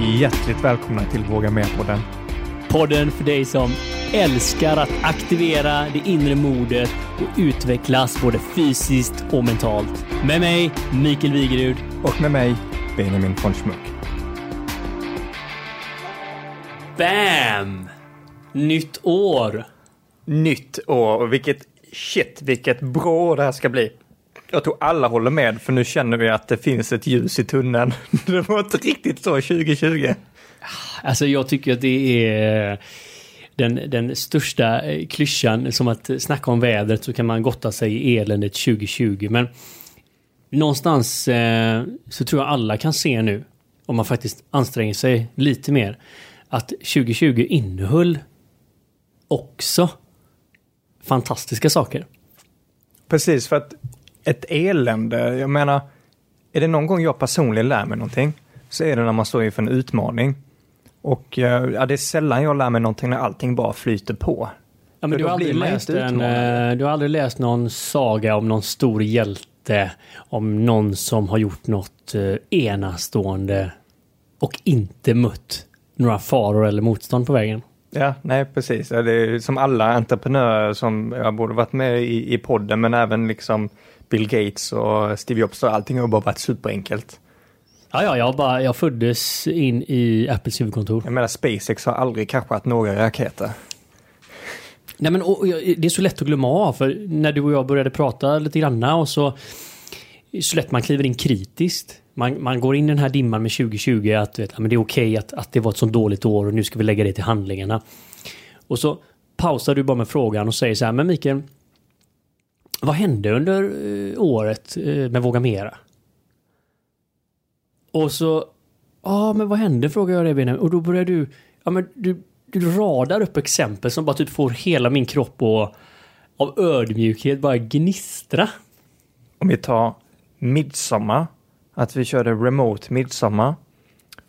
Hjärtligt välkomna till Våga Med-podden. Podden för dig som älskar att aktivera det inre modet och utvecklas både fysiskt och mentalt. Med mig, Mikael Wigerud. Och med mig, Benjamin von Schmuck. Bam! Nytt år. Nytt år och vilket shit, vilket bra år det här ska bli. Jag tror alla håller med, för nu känner vi att det finns ett ljus i tunneln. Det var inte riktigt så 2020. Alltså jag tycker att det är den, den största eh, klyschan som att snacka om vädret så kan man gotta sig i eländet 2020. Men någonstans eh, så tror jag alla kan se nu, om man faktiskt anstränger sig lite mer, att 2020 innehöll också fantastiska saker. Precis, för att ett elände, jag menar, är det någon gång jag personligen lär mig någonting så är det när man står inför en utmaning. Och eh, ja, det är sällan jag lär mig någonting när allting bara flyter på. Ja, men du, har aldrig läst en, eh, du har aldrig läst någon saga om någon stor hjälte, om någon som har gjort något eh, enastående och inte mött några faror eller motstånd på vägen. Ja, nej precis. Det är som alla entreprenörer som jag borde varit med i, i podden, men även liksom Bill Gates och Steve Jobs, och allting har bara varit superenkelt. Ja, ja, jag, bara, jag föddes in i Apples huvudkontor. Jag menar, SpaceX har aldrig kraschat några raketer. Nej, men och, det är så lätt att glömma av, för när du och jag började prata lite granna och så så lätt man kliver in kritiskt. Man, man går in i den här dimman med 2020 att vet, men det är okej okay att, att det var ett så dåligt år och nu ska vi lägga det till handlingarna. Och så pausar du bara med frågan och säger så här, men Mikael, vad hände under eh, året eh, med Våga Mera? Och så, ja men vad hände frågar jag dig Benjamin. Och då börjar du, ja men du, du radar upp exempel som bara typ får hela min kropp och av ödmjukhet bara gnistra. Om vi tar midsommar, att vi körde remote midsommar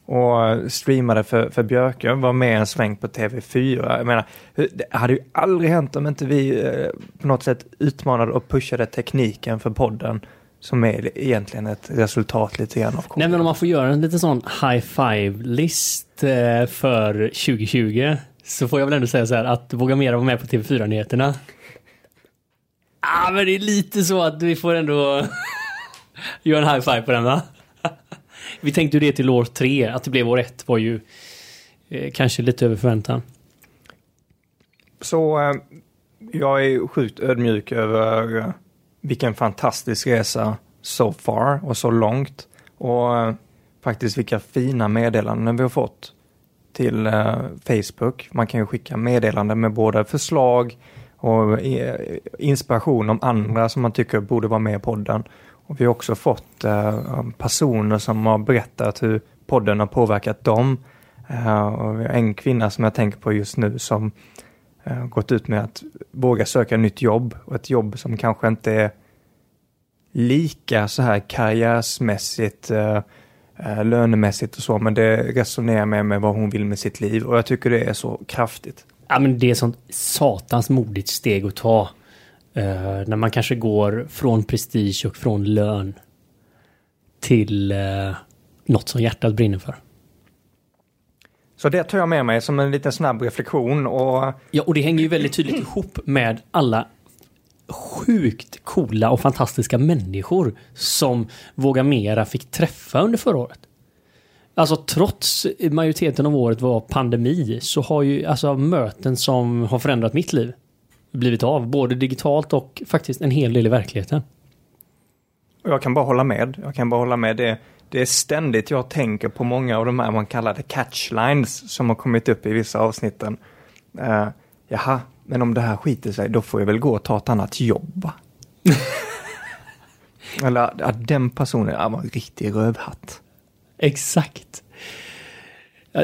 och streamade för, för Björke, var med en sväng på TV4. Jag menar, det hade ju aldrig hänt om inte vi eh, på något sätt utmanade och pushade tekniken för podden som är egentligen ett resultat lite grann av Nej men om man får göra en liten sån high five-list eh, för 2020 så får jag väl ändå säga så här att Våga Mera var med på TV4-nyheterna. Ah, men det är lite så att vi får ändå göra en high five på den va? Vi tänkte ju det till år tre, att det blev år ett var ju eh, kanske lite över förväntan. Så eh, jag är sjukt ödmjuk över eh, vilken fantastisk resa so far och så långt. Och eh, faktiskt vilka fina meddelanden vi har fått till eh, Facebook. Man kan ju skicka meddelanden med både förslag och eh, inspiration om andra som man tycker borde vara med i podden. Och vi har också fått eh, personer som har berättat hur podden har påverkat dem. Eh, och vi har en kvinna som jag tänker på just nu som eh, gått ut med att våga söka nytt jobb och ett jobb som kanske inte är lika så här karriärsmässigt, eh, eh lönemässigt och så, men det resonerar med, med vad hon vill med sitt liv och jag tycker det är så kraftigt. Ja, men det är ett sånt satans modigt steg att ta. Uh, när man kanske går från prestige och från lön till uh, något som hjärtat brinner för. Så det tar jag med mig som en liten snabb reflektion och... Ja, och det hänger ju väldigt tydligt ihop med alla sjukt coola och fantastiska människor som Våga Mera fick träffa under förra året. Alltså trots majoriteten av året var pandemi så har ju alltså möten som har förändrat mitt liv blivit av. Både digitalt och faktiskt en hel del i verkligheten. Jag kan bara hålla med. Jag kan bara hålla med. Det, det är ständigt jag tänker på många av de här man kallar det catchlines som har kommit upp i vissa avsnitten. Uh, jaha, men om det här skiter sig, då får jag väl gå och ta ett annat jobb va? Eller att den personen ja, var en riktig rövhatt. Exakt.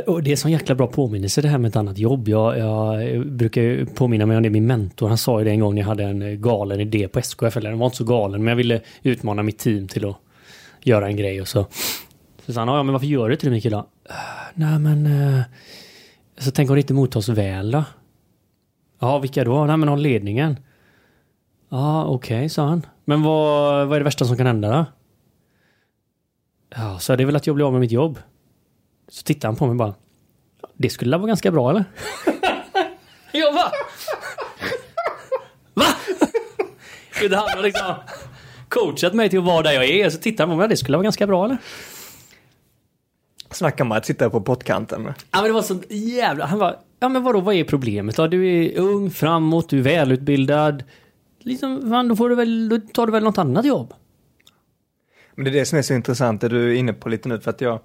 Och det är en sån jäkla bra påminnelse det här med ett annat jobb. Jag, jag brukar påminna mig om det min mentor. Han sa ju det en gång när jag hade en galen idé på SKF. Eller den var inte så galen men jag ville utmana mitt team till att göra en grej och så. Så sa han, ja men varför gör du inte det Mikael då? Äh, nej men... Eh, så tänk om det inte mottas väl då? Ja, vilka då? Nej men har ledningen. Ja, okej, okay, sa han. Men vad, vad är det värsta som kan hända då? Ja, så är väl att jag blir av med mitt jobb. Så tittar han på mig och bara. Det skulle vara ganska bra eller? jag bara. Va? Utan han har liksom coachat mig till att vara där jag är. Så tittar han på mig. Det skulle vara ganska bra eller? Snackar man att sitta på pottkanten. Ja men det var så jävla... Han var Ja men vadå, vad är problemet då? Du är ung, framåt, du är välutbildad. Liksom, fan, då får du väl, då tar du väl något annat jobb? Men det är det som är så intressant, det du är inne på lite nu, för att jag,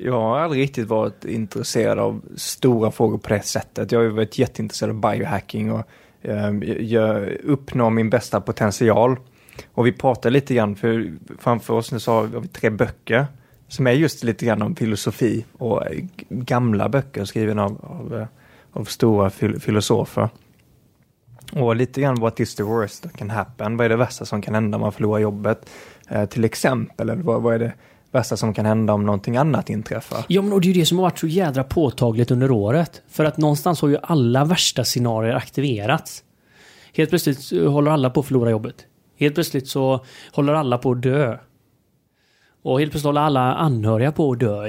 jag har aldrig riktigt varit intresserad av stora frågor på det sättet. Jag har ju varit jätteintresserad av biohacking och eh, jag uppnår min bästa potential. Och vi pratar lite grann, för framför oss nu så har vi tre böcker som är just lite grann om filosofi och gamla böcker skrivna av, av, av stora fil filosofer. Och lite grann what is the worst that can happen? Vad är det värsta som kan hända om man förlorar jobbet? Eh, till exempel, eller vad, vad, är det värsta som kan hända om någonting annat inträffar? Ja, men och det är ju det som har varit så jädra påtagligt under året. För att någonstans har ju alla värsta scenarier aktiverats. Helt plötsligt håller alla på att förlora jobbet. Helt plötsligt så håller alla på att dö. Och helt plötsligt håller alla anhöriga på att dö.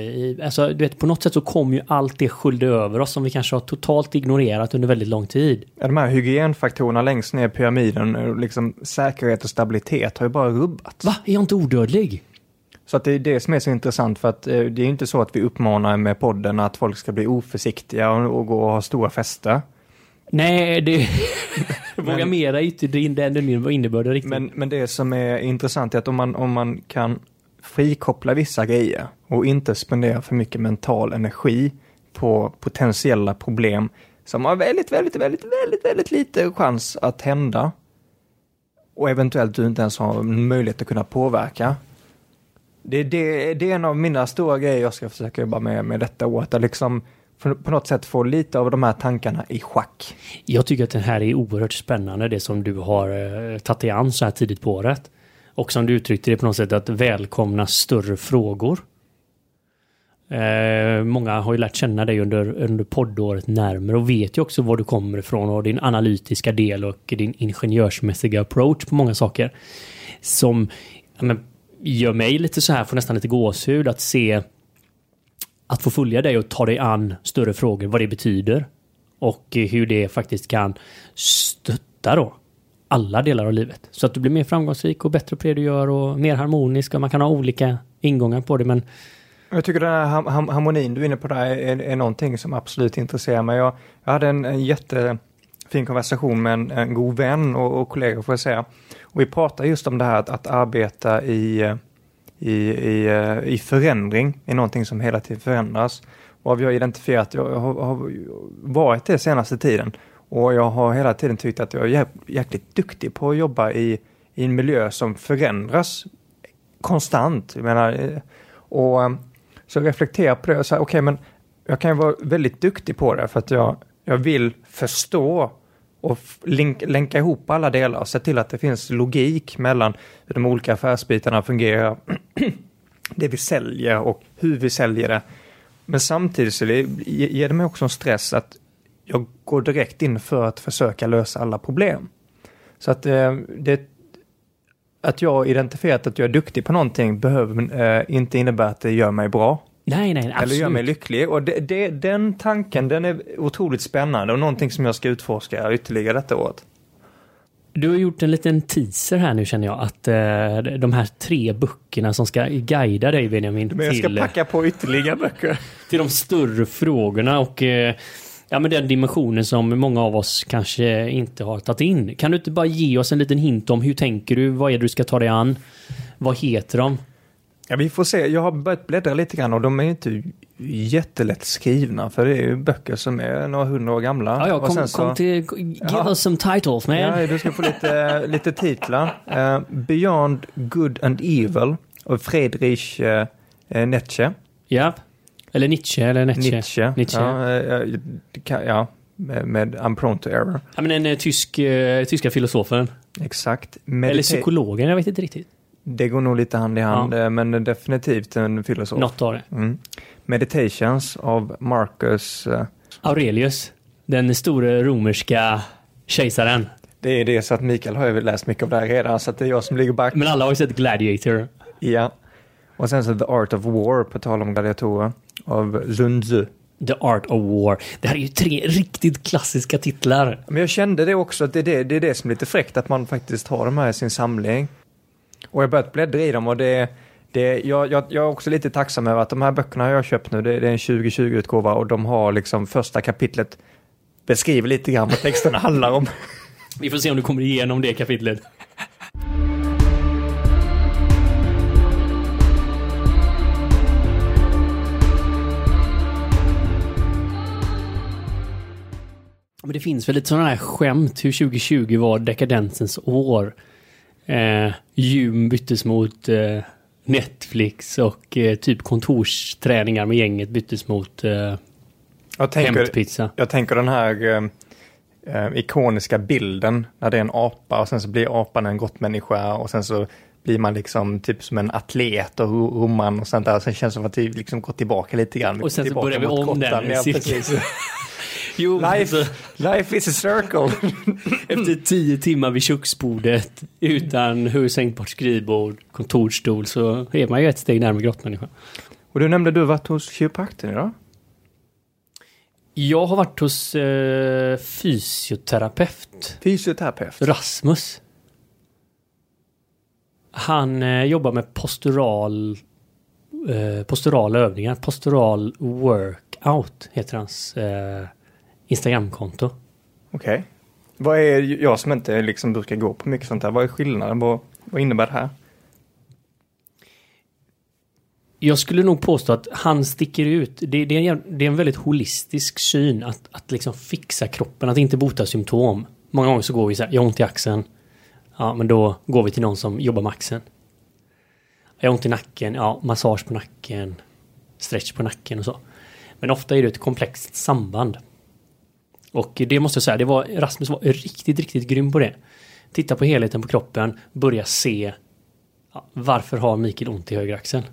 Alltså, du vet, på något sätt så kommer ju allt det skölja över oss som vi kanske har totalt ignorerat under väldigt lång tid. Ja, de här hygienfaktorerna längst ner i pyramiden, liksom säkerhet och stabilitet har ju bara rubbats. Va? Är jag inte odödlig? Så att det är det som är så intressant för att eh, det är inte så att vi uppmanar med podden att folk ska bli oförsiktiga och, och gå och ha stora fester. Nej, det... Våga mera inte den innebörden riktigt. Men, men det som är intressant är att om man, om man kan frikoppla vissa grejer och inte spendera för mycket mental energi på potentiella problem som har väldigt, väldigt, väldigt, väldigt, väldigt lite chans att hända och eventuellt du inte ens har möjlighet att kunna påverka. Det, det, det är en av mina stora grejer jag ska försöka jobba med med detta året, att liksom på något sätt få lite av de här tankarna i schack. Jag tycker att det här är oerhört spännande, det som du har eh, tagit dig an så här tidigt på året. Och som du uttryckte det på något sätt att välkomna större frågor. Eh, många har ju lärt känna dig under, under poddåret närmare och vet ju också var du kommer ifrån och din analytiska del och din ingenjörsmässiga approach på många saker. Som ja, men, gör mig lite så här, får nästan lite gåshud att se att få följa dig och ta dig an större frågor, vad det betyder. Och hur det faktiskt kan stötta då alla delar av livet. Så att du blir mer framgångsrik och bättre på det du gör och mer harmonisk och man kan ha olika ingångar på det men jag tycker den här harmonin du är inne på där är, är någonting som absolut intresserar mig. Jag, jag hade en, en fin konversation med en, en god vän och, och kollega får jag säga. Och vi pratar just om det här att, att arbeta i, i, i, i förändring, i någonting som hela tiden förändras. Och vi har identifierat, jag har, har varit det senaste tiden, och jag har hela tiden tyckt att jag är jäkligt duktig på att jobba i, i en miljö som förändras konstant. Jag menar, och så reflektera på det och säga, okej okay, men jag kan ju vara väldigt duktig på det för att jag, jag vill förstå och länk, länka ihop alla delar och se till att det finns logik mellan hur de olika affärsbitarna fungerar, det vi säljer och hur vi säljer det. Men samtidigt så ger det mig också en stress att jag går direkt in för att försöka lösa alla problem. Så att eh, det, att jag identifierat att jag är duktig på någonting behöver eh, inte innebära att det gör mig bra. Nej, nej, absolut. Eller gör mig lycklig. Och det, det, den tanken, den är otroligt spännande och någonting som jag ska utforska ytterligare detta året. Du har gjort en liten teaser här nu känner jag att eh, de här tre böckerna som ska guida dig Benjamin. Men jag ska packa på ytterligare böcker. till de större frågorna och eh, ja, men den dimensionen som många av oss kanske inte har tagit in. Kan du inte bara ge oss en liten hint om hur tänker du? Vad är det du ska ta dig an? Vad heter de? Ja, vi får se. Jag har börjat bläddra lite grann och de är inte jättelätt skrivna för det är ju böcker som är några hundra år gamla. Ja, ja, kom, så, kom till, give ja, us some titles man. Ja, du ska få lite, lite titlar. Uh, Beyond Good and Evil av Friedrich uh, Nietzsche. Ja. Eller Nietzsche eller Nietzsche. Nietzsche. Nietzsche. Ja, ja, ja med, med I'm prone to error. Ja, men en uh, tysk, uh, tyska filosofen. Exakt. Medita eller psykologen, jag vet inte riktigt. Det går nog lite hand i hand, ja. men definitivt en filosof. Något av det. Mm. Meditations av Marcus... Uh, Aurelius. Den store romerska kejsaren. Det är det så att Mikael har ju läst mycket av det här redan, så att det är jag som ligger back. Men alla har ju sett Gladiator. Ja. Och sen så The Art of War, på tal om gladiatorer. av Lundzu. The Art of War. Det här är ju tre riktigt klassiska titlar. Men jag kände det också, att det är det, det är det som är lite fräckt, att man faktiskt har de här i sin samling. Och jag har börjat bläddra i dem och det, det jag, jag, jag är också lite tacksam över att de här böckerna har jag köpt nu, det, det är en 2020-utgåva och de har liksom första kapitlet beskriver lite grann vad texterna handlar om. Vi får se om du kommer igenom det kapitlet. Men det finns väl lite sådana här skämt hur 2020 var dekadensens år. Eh, Gym byttes mot eh, Netflix och eh, typ kontorsträningar med gänget byttes mot eh, Jag tänker, hämtpizza. jag tänker den här eh, eh, ikoniska bilden när det är en apa och sen så blir apan en gottmänniska och sen så blir man liksom typ som en atlet och ro- roman och sånt där. Sen känns det som att vi liksom går tillbaka lite grann. Och sen så börjar vi om den Ja. Jo, Life, alltså, life is a circle. efter tio timmar vid köksbordet utan hur sänkbart skrivbord, kontorsstol så är man ju ett steg närmare grottmänniskan. och du nämnde du varit hos kiropraktorn idag? Jag har varit hos eh, fysioterapeut Fysioterapeut. Rasmus. Han eh, jobbar med postural eh, posturala övningar. Postural workout heter hans eh, Instagramkonto. Okej. Vad är, jag som inte liksom brukar gå på mycket sånt här, vad är skillnaden? Vad, vad innebär det här? Jag skulle nog påstå att han sticker ut. Det, det, är, en, det är en väldigt holistisk syn att, att liksom fixa kroppen, att inte bota symptom. Många gånger så går vi så här, jag har ont i axeln. Ja, men då går vi till någon som jobbar med axeln. Jag har ont i nacken, ja, massage på nacken, stretch på nacken och så. Men ofta är det ett komplext samband. Och det måste jag säga, det var, Rasmus var riktigt, riktigt grym på det. Titta på helheten på kroppen, börja se ja, varför har Mikael ont i höger axel?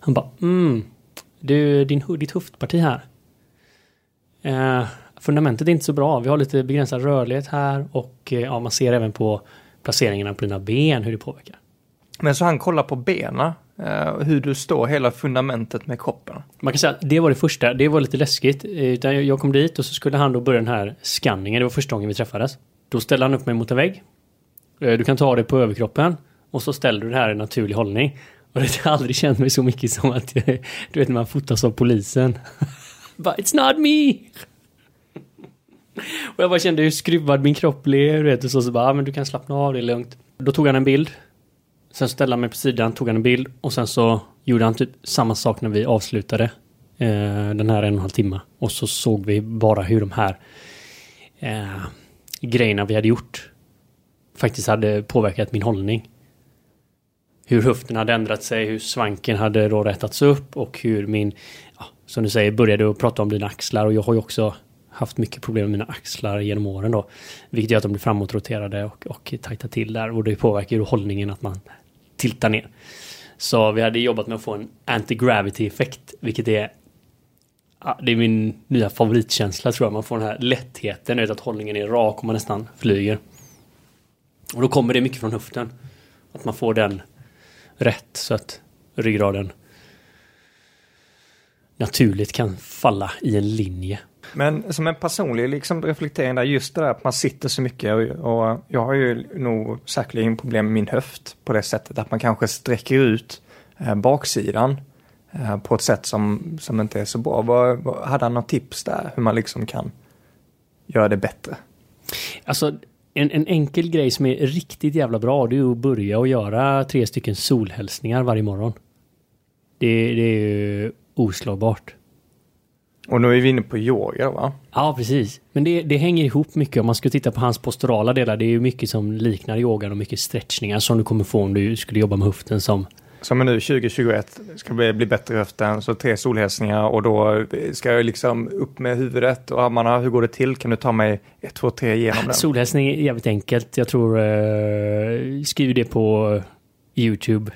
Han bara, mm, du, din, ditt höftparti här. Eh, fundamentet är inte så bra. Vi har lite begränsad rörlighet här och eh, ja, man ser även på placeringarna på dina ben hur det påverkar. Men så han kollar på benen, Uh, hur du står, hela fundamentet med kroppen. Man kan säga att det var det första. Det var lite läskigt. Eh, utan jag- kom dit och så skulle han då börja den här skanningen. Det var första gången vi träffades. Då ställde han upp mig mot en vägg. Eh, du kan ta det på överkroppen. Och så ställer du det här i naturlig hållning. Och det har aldrig känt mig så mycket som att du vet när man fotas av polisen. But It's not me! Och jag bara kände hur skruvad min kropp blev. du Vet, och så, så bara, ah, men du kan slappna av, det är lugnt. Då tog han en bild. Sen ställde han mig på sidan, tog han en bild och sen så gjorde han typ samma sak när vi avslutade eh, den här en och en halv timme. Och så såg vi bara hur de här eh, grejerna vi hade gjort faktiskt hade påverkat min hållning. Hur höften hade ändrat sig, hur svanken hade då rättats upp och hur min, ja, som du säger, började att prata om dina axlar och jag har ju också haft mycket problem med mina axlar genom åren då. Vilket gör att de blir framåtroterade och, och tajta till där och det påverkar ju hållningen att man tiltar ner. Så vi hade jobbat med att få en anti-gravity effekt, vilket är ja, det är min nya favoritkänsla tror jag. Man får den här lättheten, vet att hållningen är rak och man nästan flyger. Och då kommer det mycket från höften. Att man får den rätt så att ryggraden naturligt kan falla i en linje. Men som en personlig liksom reflektering där, just det där att man sitter så mycket och, och jag har ju nog säkerligen problem med min höft på det sättet att man kanske sträcker ut eh, baksidan eh, på ett sätt som, som inte är så bra. Var, var, hade han något tips där hur man liksom kan göra det bättre? Alltså en, en enkel grej som är riktigt jävla bra det är att börja och göra tre stycken solhälsningar varje morgon. Det, det är ju oslagbart. Och nu är vi inne på yoga va? Ja, precis. Men det, det hänger ihop mycket. Om man ska titta på hans posturala delar, det är ju mycket som liknar yogan och mycket stretchningar som du kommer få om du skulle jobba med höften som... Som är nu 2021 ska bli, bli bättre i höften, så tre solhälsningar och då ska jag liksom upp med huvudet och armarna. Hur går det till? Kan du ta mig ett, två, tre igenom den? Solhälsning är jävligt enkelt. Jag tror... Eh, skriv det på YouTube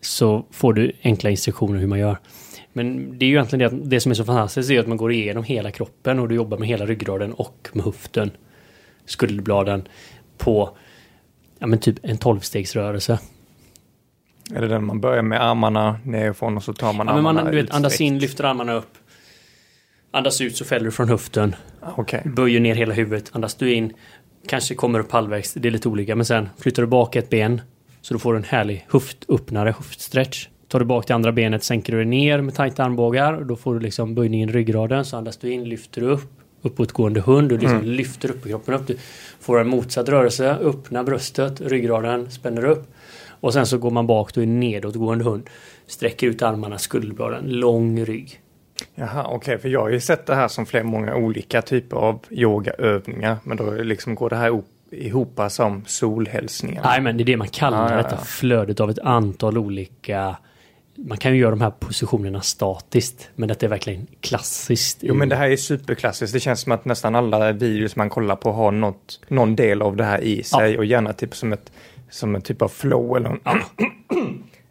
så får du enkla instruktioner hur man gör. Men det är ju egentligen det, att det som är så fantastiskt är att man går igenom hela kroppen och du jobbar med hela ryggraden och med höften, skulderbladen på ja, men typ en tolvstegsrörelse. Är det den man börjar med armarna nerifrån och så tar man Ja, men armarna man, du vet, andas in, lyfter armarna upp. Andas ut så fäller du från höften. Ah, Okej. Böjer ner hela huvudet. Andas du in. Kanske kommer upp halvvägs. Det är lite olika. Men sen flyttar du bak ett ben. Så du får en härlig höftöppnare, höftstretch. Tar du bak det andra benet sänker du ner med tajta armbågar. Då får du liksom böjningen i ryggraden. Så andas du in, lyfter du upp. Uppåtgående hund. Du liksom lyfter upp kroppen upp. Du får en motsatt rörelse. Öppna bröstet, ryggraden spänner upp. Och sen så går man bak då i nedåtgående hund. Sträcker ut armarna, skulderbladen, lång rygg. Jaha, okej, för jag har ju sett det här som flera många olika typer av yogaövningar. Men då liksom går det här ihop, ihop som solhälsningar. Nej, men det är det man kallar Ja, ja, detta ja. flödet av ett antal olika... Man kan ju göra de här positionerna statiskt, men detta är verkligen klassiskt. Jo men det här är superklassiskt. Det känns som att nästan alla videos man kollar på har något, någon del av det här i sig. Och gärna typ som, ett, som en typ av flow eller en,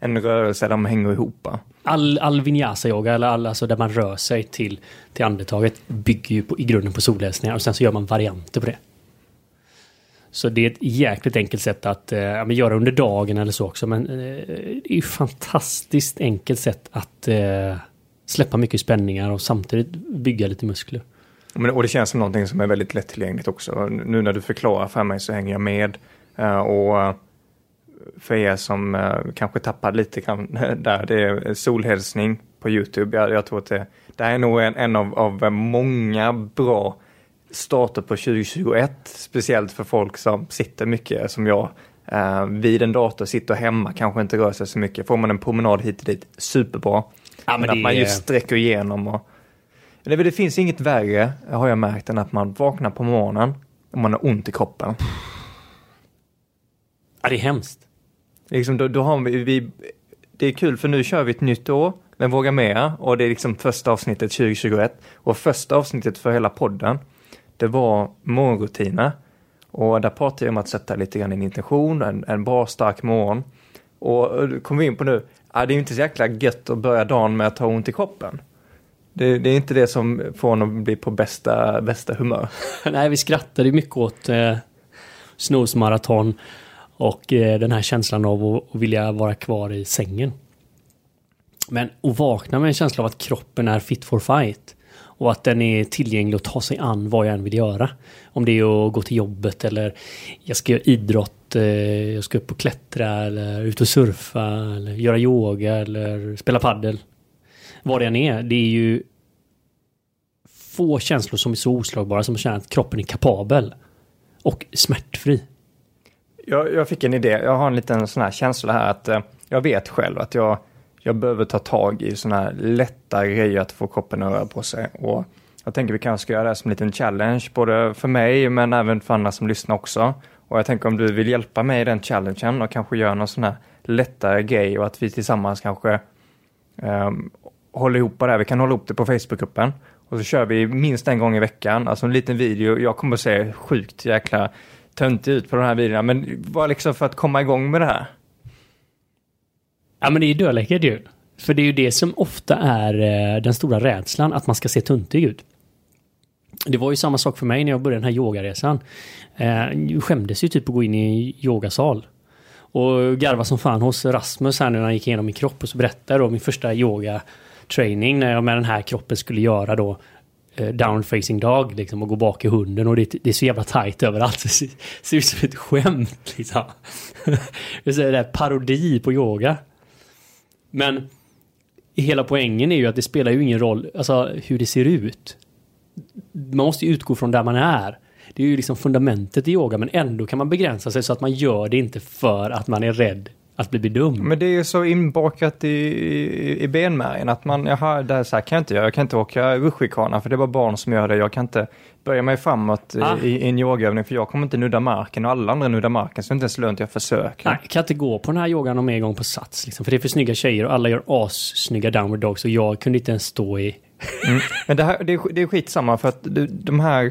en rörelse där de hänger ihop. All, all vinyasa-yoga, eller all, alltså där man rör sig till, till andetaget, bygger ju på, i grunden på solhälsningar och sen så gör man varianter på det. Så det är ett jäkligt enkelt sätt att eh, göra under dagen eller så också. Men eh, det är ju fantastiskt enkelt sätt att eh, släppa mycket spänningar och samtidigt bygga lite muskler. Men, och det känns som någonting som är väldigt lättillgängligt också. Nu när du förklarar för mig så hänger jag med. Eh, och eh, för er som eh, kanske tappade lite grann där, det är solhälsning på YouTube. Jag, jag tror att det, det här är nog en, en av, av många bra starter på 2021. Speciellt för folk som sitter mycket som jag. Eh, vid en dator, sitter hemma, kanske inte rör sig så mycket. Får man en promenad hit och dit, superbra. Ja, men men att man just sträcker igenom och det, det finns inget värre, har jag märkt, än att man vaknar på morgonen och man har ont i kroppen. Ja, det är hemskt. Liksom, då, då har vi, vi, det är kul för nu kör vi ett nytt år med Våga Mera och det är liksom första avsnittet 2021. Och första avsnittet för hela podden, det var morgonrutiner. Och där pratade jag om att sätta lite grann en intention, en, en bra stark morgon. Och eh, det kom vi in på nu, det är ju inte så jäkla gött att börja dagen med att ha ont i kroppen. Det, det är inte det som får en att bli på bästa, bästa humör. Nej, vi skrattade ju mycket åt eh, snusmaraton och eh, den här känslan av att, att vilja vara kvar i sängen. Men att vakna med en känsla av att kroppen är fit for fight och att den är tillgänglig att ta sig an vad jag än vill göra. Om det är att gå till jobbet eller jag ska göra idrott, eh, jag ska upp och klättra eller ut och surfa eller göra yoga eller spela paddel. Vad det än är, det är ju få känslor som är så oslagbara som att känna att kroppen är kapabel. Och smärtfri. Jag, jag fick en idé. Jag har en liten sån här känsla här att eh, jag vet själv att jag, jag behöver ta tag i sådana här lätta grejer att få kroppen att röra på sig. Och jag tänker vi kanske ska göra det här som en liten challenge, både för mig men även för andra som lyssnar också. Och jag tänker om du vill hjälpa mig i den challengen och kanske göra någon sån här lättare grej och att vi tillsammans kanske um, håller ihop det här. Vi kan hålla ihop det på Facebookgruppen. Och så kör vi minst en gång i veckan, alltså en liten video. Jag kommer att se sjukt jäkla töntig ut på de här videorna, men bara liksom för att komma igång med det här. Ja men det är ju dödläckert ju. För det är ju det som ofta är eh, den stora rädslan, att man ska se tuntig ut. Det var ju samma sak för mig när jag började den här yogaresan. Jag skämdes ju typ att gå in i en yogasal. Och garva som fan hos Rasmus här nu när han gick igenom min kropp och så berättade jag då min första yoga training när jag med den här kroppen skulle göra då eh, down facing dog liksom och gå bak i hunden och det, det är så jävla tight överallt. Det ser, ser ut som ett skämt liksom. det är en där parodi på yoga. Men hela poängen är ju att det spelar ju ingen roll alltså, hur det ser ut. Man måste ju utgå från där man är. Det är ju liksom fundamentet i yoga men ändå kan man begränsa sig så att man gör det inte för att man är rädd att bli dum. Men det är ju så inbakat i, i, i benmärgen att man, jaha, det här, så här kan jag inte göra. Jag kan inte åka rutschkana för det är bara barn som gör det. Jag kan inte böja mig framåt i- Ah. i, i en yogaövning för jag kommer inte nudda marken och alla andra nuddar marken så det är inte ens lönt jag försöker. Nej, jag kan inte gå på den här yogan om en gång på sats. Liksom, för det är för snygga tjejer och alla gör assnygga downward dogs och jag kunde inte ens stå i... Men det, här, det, är, det är skitsamma för att de här uh,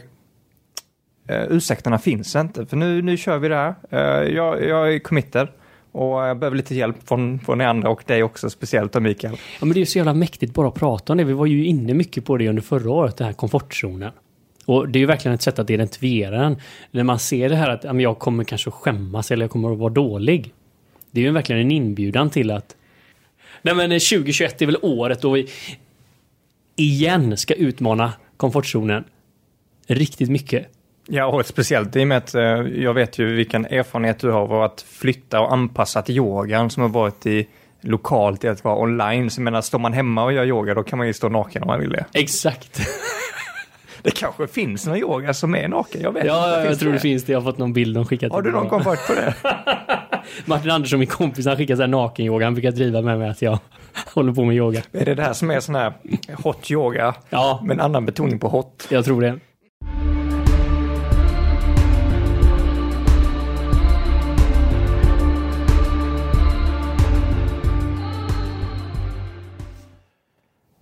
ursäkterna finns inte. För nu, nu kör vi det här. Eh, jag, jag är committed och jag behöver lite hjälp från, från er andra och dig också, speciellt av Mikael. Ja, men det är så jävla mäktigt bara att prata om det. Vi var ju inne mycket på det under förra året, den här komfortzonen. Och det är ju verkligen ett sätt att identifiera den. När man ser det här att ja, jag kommer kanske att skämmas eller jag kommer att vara dålig. Det är ju verkligen en inbjudan till att Nej men eh, 2021 är väl året då vi igen ska utmana komfortzonen riktigt mycket. Ja, och speciellt i och med att eh, jag vet ju vilken erfarenhet du har av att flytta och anpassa till yogan som har varit i lokalt i att vara online. Så jag menar, står man hemma och gör yoga då kan man ju stå naken om man vill det. Exakt. Det kanske finns någon yoga som är naken, jag vet Ja, inte. jag tror det finns det. Jag har fått någon bild de skickat Har du någon komfort på det? Martin Andersson, min kompis, han skickar så här naken-yoga. Han brukar driva med mig att jag håller på med yoga. Är det det här som är sån här hot yoga Ja, med en annan betoning på hot? jag tror det.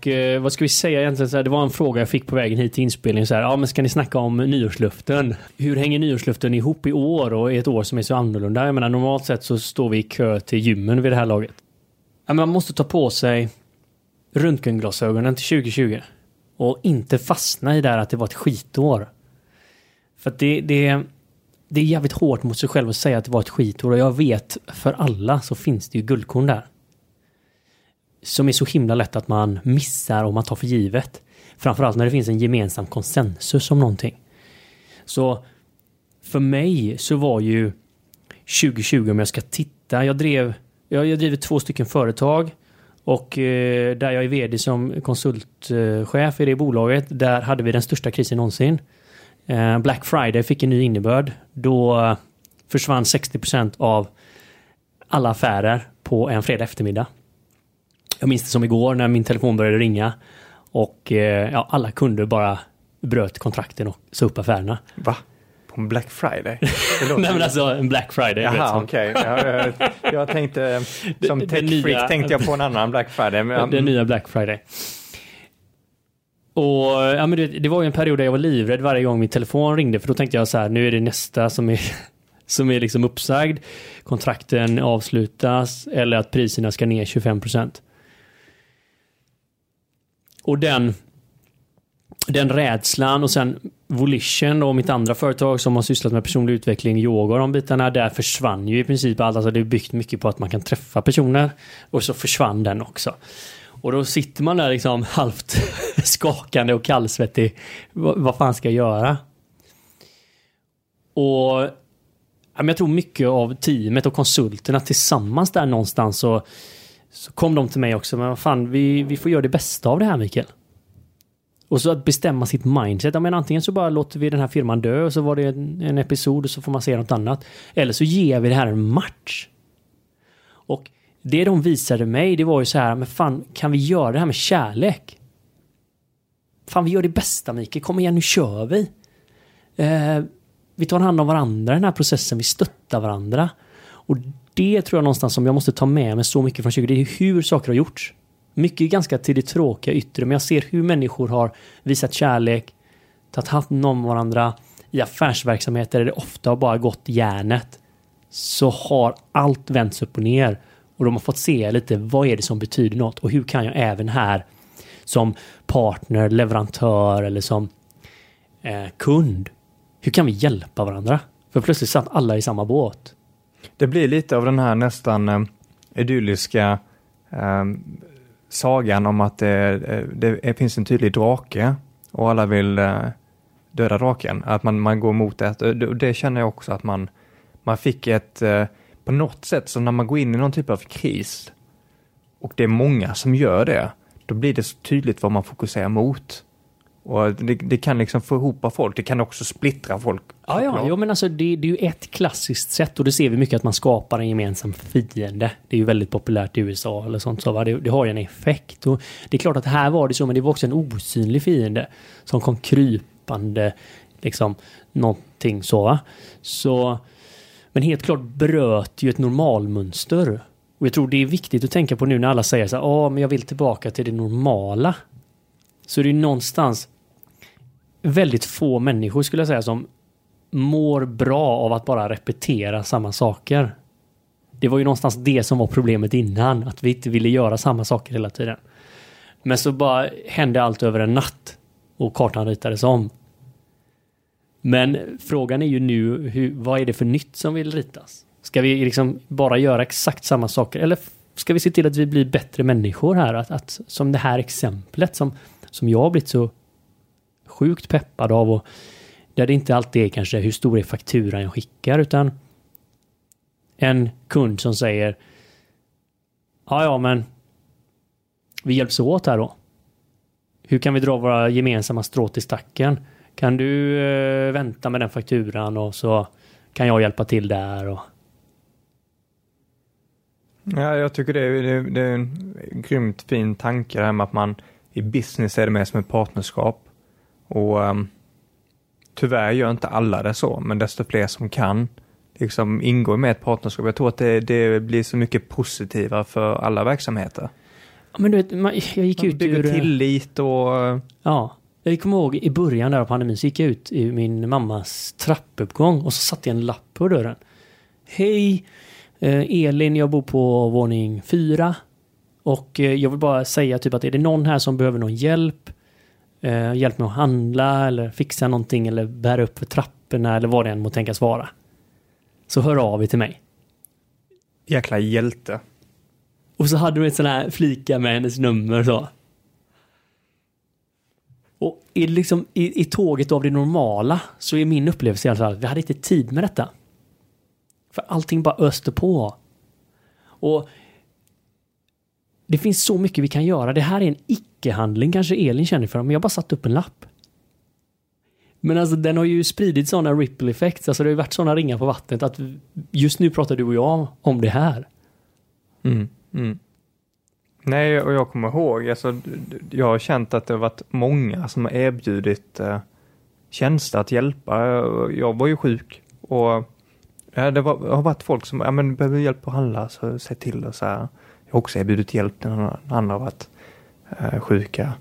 Och, eh, vad ska vi säga egentligen? Så här, det var en fråga jag fick på vägen hit till inspelningen. Så här, ja, men ska ni snacka om nyårsluften? Hur hänger nyårsluften ihop i år och i ett år som är så annorlunda? Jag menar, normalt sett så står vi i kö till gymmen vid det här laget. Ja, men man måste ta på sig röntgenglasögonen till 2020 och inte fastna i det här att det var ett skitår. För att det, det, det är jävligt hårt mot sig själv att säga att det var ett skitår och jag vet för alla så finns det ju guldkorn där. Som är så himla lätt att man missar och man tar för givet. Framförallt när det finns en gemensam konsensus om någonting. Så för mig så var ju 2020 om jag ska titta, jag drev, jag, jag driver två stycken företag och eh, där jag är vd som konsultchef i det bolaget, där hade vi den största krisen någonsin. Eh, Black Friday fick en ny innebörd. Då eh, försvann 60% av alla affärer på en fredag eftermiddag. Jag minns det som igår när min telefon började ringa och eh, ja, alla kunder bara bröt kontrakten och sa upp affärerna. Va? På en Black Friday? Nej men alltså en Black Friday. Jaha, som- okej. Ja, jag, jag tänkte, som Det- det tech-freak tänkte jag på en annan Black Friday. Men, Den nya Black Friday. Och ja, men det, det var ju en period där jag var livrädd varje gång min telefon ringde för då tänkte jag så här, nu är det nästa som är, som är liksom uppsagd. Kontrakten avslutas eller att priserna ska ner 25 och den, den rädslan och sen Volition och mitt andra företag som har sysslat med personlig utveckling, yoga och de bitarna, där försvann ju i princip allt. Alltså det är byggt mycket på att man kan träffa personer och så försvann den också. Och då sitter man där liksom halvt skakande och kallsvettig. Vad, vad fan ska jag göra? Och jag tror mycket av teamet och konsulterna tillsammans där någonstans så, så kom de till mig också. Men vad fan, vi, vi får göra det bästa av det här Mikael. Och så att bestämma sitt mindset. Jag menar, antingen så bara låter vi den här firman dö och så var det en, en episod och så får man se något annat. Eller så ger vi det här en match. Och det de visade mig, det var ju så här, men fan, kan vi göra det här med kärlek? Fan, vi gör det bästa Mikael, kom igen nu kör vi. Eh, vi tar hand om varandra i den här processen, vi stöttar varandra. Och det tror jag någonstans som jag måste ta med mig så mycket från 20, det är hur saker har gjorts. Mycket ganska till det tråkiga yttre, men jag ser hur människor har visat kärlek, tagit hand om varandra. I affärsverksamheter där det ofta har bara gått järnet så har allt vänts upp och ner. Och de har fått se lite vad är det som betyder något och hur kan jag även här som partner, leverantör eller som eh, kund. Hur kan vi hjälpa varandra? För plötsligt satt alla i samma båt. Det blir lite av den här nästan eh, idylliska eh, sagan om att det, eh, det, det finns en tydlig drake och alla vill eh, döda draken. Att man, man går mot det. Och Det, det känner jag också att man, man fick ett, eh, på något sätt, så när man går in i någon typ av kris och det är många som gör det, då blir det så tydligt vad man fokuserar mot. Och det, det kan liksom få ihop folk, det kan också splittra folk. Ja, ja, jo, men alltså det, det är ju ett klassiskt sätt och det ser vi mycket att man skapar en gemensam fiende. Det är ju väldigt populärt i USA eller sånt så va? Det, det har ju en effekt och det är klart att här var det så men det var också en osynlig fiende som kom krypande liksom någonting så va. Så men helt klart bröt ju ett normalmönster. Och jag tror det är viktigt att tänka på nu när alla säger så här, ja men jag vill tillbaka till det normala. Så det är någonstans väldigt få människor skulle jag säga som mår bra av att bara repetera samma saker. Det var ju någonstans det som var problemet innan, att vi inte ville göra samma saker hela tiden. Men så bara hände allt över en natt och kartan ritades om. Men frågan är ju nu, hur, vad är det för nytt som vill ritas? Ska vi liksom bara göra exakt samma saker? Eller ska vi se till att vi blir bättre människor här? Att, att som det här exemplet som, som jag har blivit så sjukt peppad av och där det inte alltid är kanske hur stor är fakturan jag skickar utan en kund som säger Ja, ja, men vi hjälps åt här då. Hur kan vi dra våra gemensamma strå till stacken? Kan du eh, vänta med den fakturan och så kan jag hjälpa till där och Ja, jag tycker det är, det, det är en grymt fin tanke det här med att man i business är det mer som ett partnerskap. Och um, tyvärr gör inte alla det så, men desto fler som kan liksom ingå med ett partnerskap. Jag tror att det, det blir så mycket positivare för alla verksamheter. Ja, men du vet, man, jag gick Man ut bygger ur... tillit och Ja. Jag kommer ihåg i början där av pandemin så gick jag ut i min mammas trappuppgång och så satte jag en lapp på dörren. Hej! Eh, Elin, jag bor på våning fyra. Och eh, jag vill bara säga typ att är det någon här som behöver någon hjälp, eh, hjälp med att handla eller fixa någonting eller bära upp för trapporna eller vad det än må tänkas vara. Så hör av er till mig. jäkla hjälte. Och så hade de ett sån här flika med hennes nummer så. Och i, liksom, i, i tåget av det normala så är min upplevelse i alla fall vi hade inte tid med detta. För allting bara öste på. Och det finns så mycket vi kan göra. Det här är en icke-handling kanske Elin känner för, men jag har bara satt upp en lapp. Men alltså den har ju spridit sådana ripple effects, alltså det har ju varit sådana ringar på vattnet att just nu pratar du och jag om det här. Mm. Mm. Nej, och jag kommer ihåg, alltså, jag har känt att det har varit många som har erbjudit eh, tjänster att hjälpa. Jag var ju sjuk och ja, det, var, det har varit folk som, ja men behöver du hjälp att handla så säg till och så här. Jag har också erbjudit hjälp när någon annan har varit sjuka.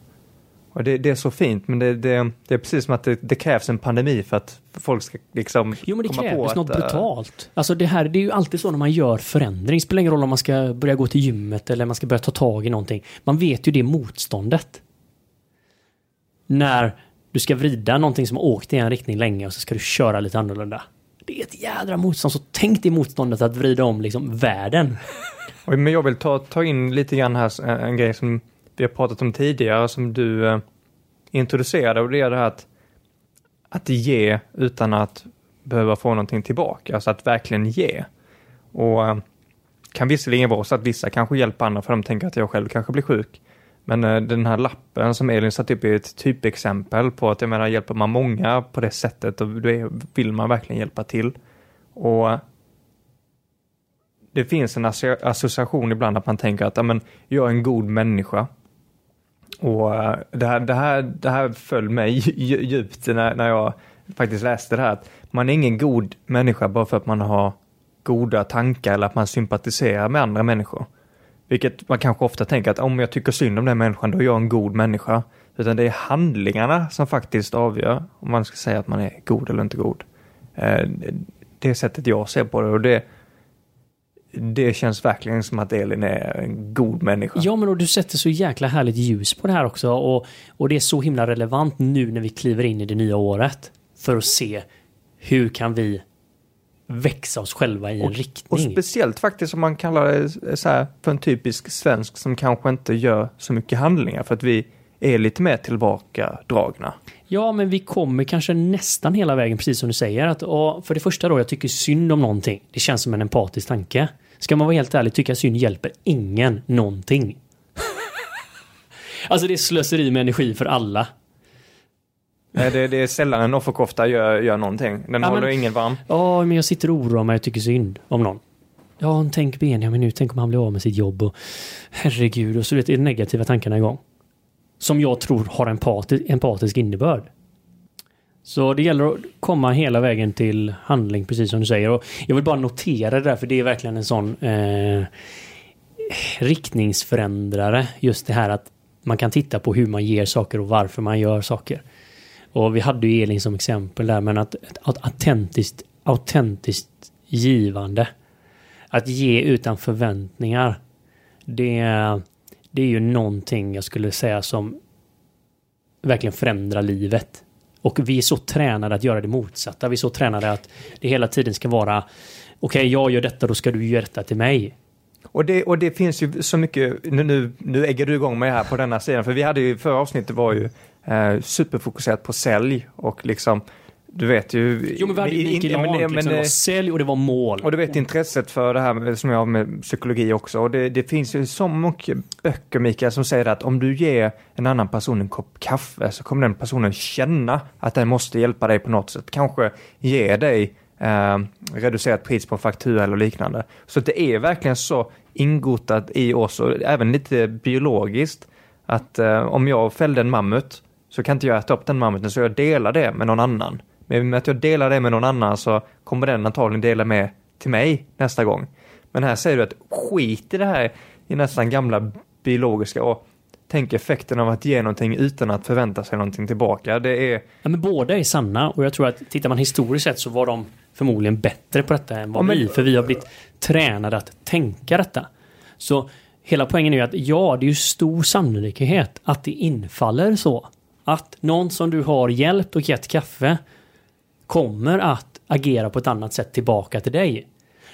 Och det, det är så fint, men det, det, det är precis som att det, det krävs en pandemi för att folk ska liksom Jo men det komma krävs att, något eh, brutalt. Alltså det här, det är ju alltid så när man gör förändring. Det spelar ingen roll om man ska börja gå till gymmet eller man ska börja ta tag i någonting. Man vet ju det motståndet. När du ska vrida någonting som har åkt i en riktning länge och så ska du köra lite annorlunda. Det är ett jädra motstånd, så tänk dig motståndet att vrida om liksom världen. Men jag vill ta, ta in lite grann här en grej som vi har pratat om tidigare som du eh, introducerade och det är det här att, att ge utan att behöva få någonting tillbaka, alltså att verkligen ge. Och eh, kan visserligen vara så att vissa kanske hjälper andra för de tänker att jag själv kanske blir sjuk. Men eh, den här lappen som Elin satt upp är ett typexempel på att jag menar hjälper man många på det sättet och då vill man verkligen hjälpa till. Och det finns en association ibland att man tänker att ja, men, jag är en god människa. Och eh, det här, det här, det här föll mig djupt när, när jag faktiskt läste det här. Att man är ingen god människa bara för att man har goda tankar eller att man sympatiserar med andra människor. Vilket man kanske ofta tänker att om jag tycker synd om den människan, då är jag en god människa. Utan det är handlingarna som faktiskt avgör om man ska säga att man är god eller inte god. Eh, det är sättet jag ser på det och det, det känns verkligen som att Elin är en god människa. Ja men och du sätter så jäkla härligt ljus på det här också och, och det är så himla relevant nu när vi kliver in i det nya året. För att se hur kan vi växa oss själva i en Och riktning. speciellt faktiskt om man kallar det så här för en typisk svensk som kanske inte gör så mycket handlingar för att vi är lite mer tillbakadragna. Ja, men vi kommer kanske nästan hela vägen, precis som du säger. Att, och för det första då, jag tycker synd om någonting. Det känns som en empatisk tanke. Ska man vara helt ärlig, tycka synd hjälper ingen någonting. alltså det är slöseri med energi för alla. Nej, Det, det är sällan en offerkofta gör, gör någonting. Den Ja, håller men- ingen varm. Ja, men jag sitter och oroar mig och tycker synd om någon. Ja, tänk Benjamin nu, tänk om han blir av med sitt jobb och herregud och så vet, är de negativa tankarna igång. Som jag tror har en empatisk innebörd. Så det gäller att komma hela vägen till handling, precis som du säger. Och jag vill bara notera det där, för det är verkligen en sån eh, riktningsförändrare. Just det här att man kan titta på hur man ger saker och varför man gör saker. Och vi hade ju Elin som exempel där, men att att autentiskt, autentiskt givande. Att ge utan förväntningar. Det, det är ju någonting jag skulle säga som verkligen förändrar livet. Och vi är så tränade att göra det motsatta. Vi är så tränade att det hela tiden ska vara okej, jag gör detta, då ska du göra detta till mig. Och det, och det finns ju så mycket, nu, nu, nu ägger du igång mig här på denna sidan, för vi hade ju, förra avsnittet var ju eh, superfokuserat på sälj och liksom, du vet ju... Jo men vi hade ju men- liksom, men, det var sälj och det var mål. Och du vet intresset för det här med, som jag har med psykologi också. Och det, det finns ju så mycket böcker, Mikael, som säger att om du ger en annan person en kopp kaffe så kommer den personen känna att den måste hjälpa dig på något sätt. Kanske ge dig eh, reducerat pris på en faktura eller liknande. Så det är verkligen så ingotat i oss och även lite biologiskt att eh, om jag fällde en mammut så kan inte jag äta upp den mammuten så jag delar det med någon annan. Men med att jag delar det med någon annan så kommer den antagligen dela med till mig nästa gång. Men här säger du att skit i det här i nästan gamla biologiska och tänk effekten av att ge någonting utan att förvänta sig någonting tillbaka. Det är, Ja, men båda är sanna och jag tror att tittar man historiskt sett så var de förmodligen bättre på detta än vad Ja, men- vi, för vi har blivit tränade att tänka detta. Så hela poängen är ju att ja, det är ju stor sannolikhet att det infaller så. Att någon som du har hjälpt och gett kaffe kommer att agera på ett annat sätt tillbaka till dig.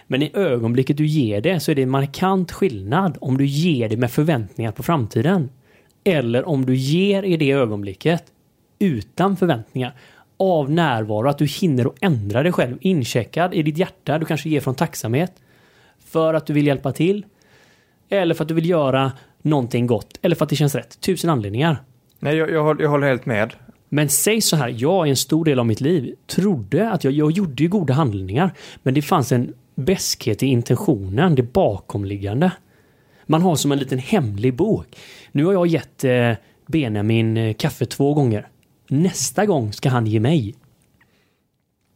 Men i ögonblicket du ger det så är det en markant skillnad om du ger det med förväntningar på framtiden. Eller om du ger i det ögonblicket utan förväntningar. Av närvaro, att du hinner att ändra dig själv. Incheckad i ditt hjärta. Du kanske ger från tacksamhet. För att du vill hjälpa till. Eller för att du vill göra någonting gott. Eller för att det känns rätt. Tusen anledningar. nej, jag, jag, håller, jag håller helt med. Men säg så här, jag i en stor del av mitt liv trodde att jag, jag gjorde ju goda handlingar. Men det fanns en bäskhet i intentionen, det bakomliggande. Man har som en liten hemlig bok. Nu har jag gett eh, Benjamin eh, kaffe två gånger. Nästa gång ska han ge mig.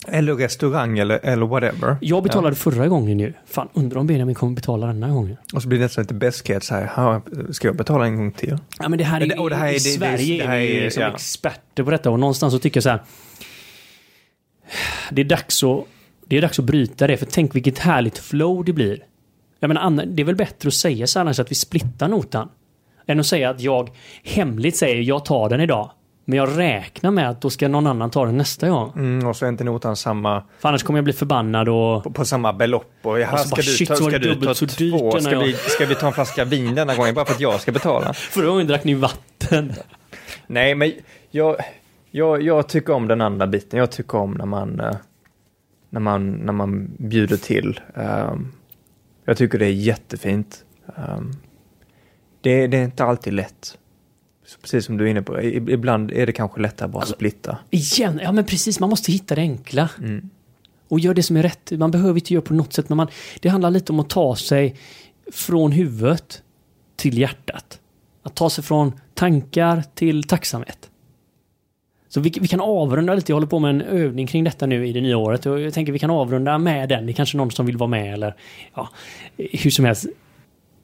Eller restaurang eller, eller whatever. Jag betalade förra gången ju. Fan, undrar om Benjamin kommer betala denna gången. Och så blir det nästan lite beskhet så här, "Ha, ska jag betala en gång till? Ja men det här är, Men det- och det här är- i det- Sverige det här är vi är- som ja. experter på detta och någonstans så tycker jag så här. Det är dags att, det är dags att bryta det för tänk vilket härligt flow det blir. Jag menar, det är väl bättre att säga så annars att vi splittar notan. Än att säga att jag hemligt säger jag tar den idag. Men jag räknar med att då ska någon annan ta den nästa gång. Mm, och så är inte notan samma, För annars kommer jag bli förbannad och... på, på samma belopp. Och, jaha, Och så ska, bara, du shit, ta, ska du ta så dyrt två? Ska vi, ska vi ta en flaska vin denna gången bara för att jag ska betala? Förra gången drack ni vatten. Nej, men jag, jag, jag tycker om den andra biten. Jag tycker om när man, eh, när man, när man bjuder till. Ehm, jag tycker det är jättefint. Ehm, det, det är inte alltid lätt. Precis som du är inne på. Ibland är det kanske lättare bara att Alltså- splitta. Igen, ja men precis, man måste hitta det enkla. Mm. Och gör det som är rätt. Man behöver inte göra på något sätt, men man, det handlar lite om att ta sig från huvudet till hjärtat. Att ta sig från tankar till tacksamhet. Så vi, vi kan avrunda lite, jag håller på med en övning kring detta nu i det nya året och jag tänker vi kan avrunda med den. Det är kanske någon som vill vara med eller ja, hur som helst.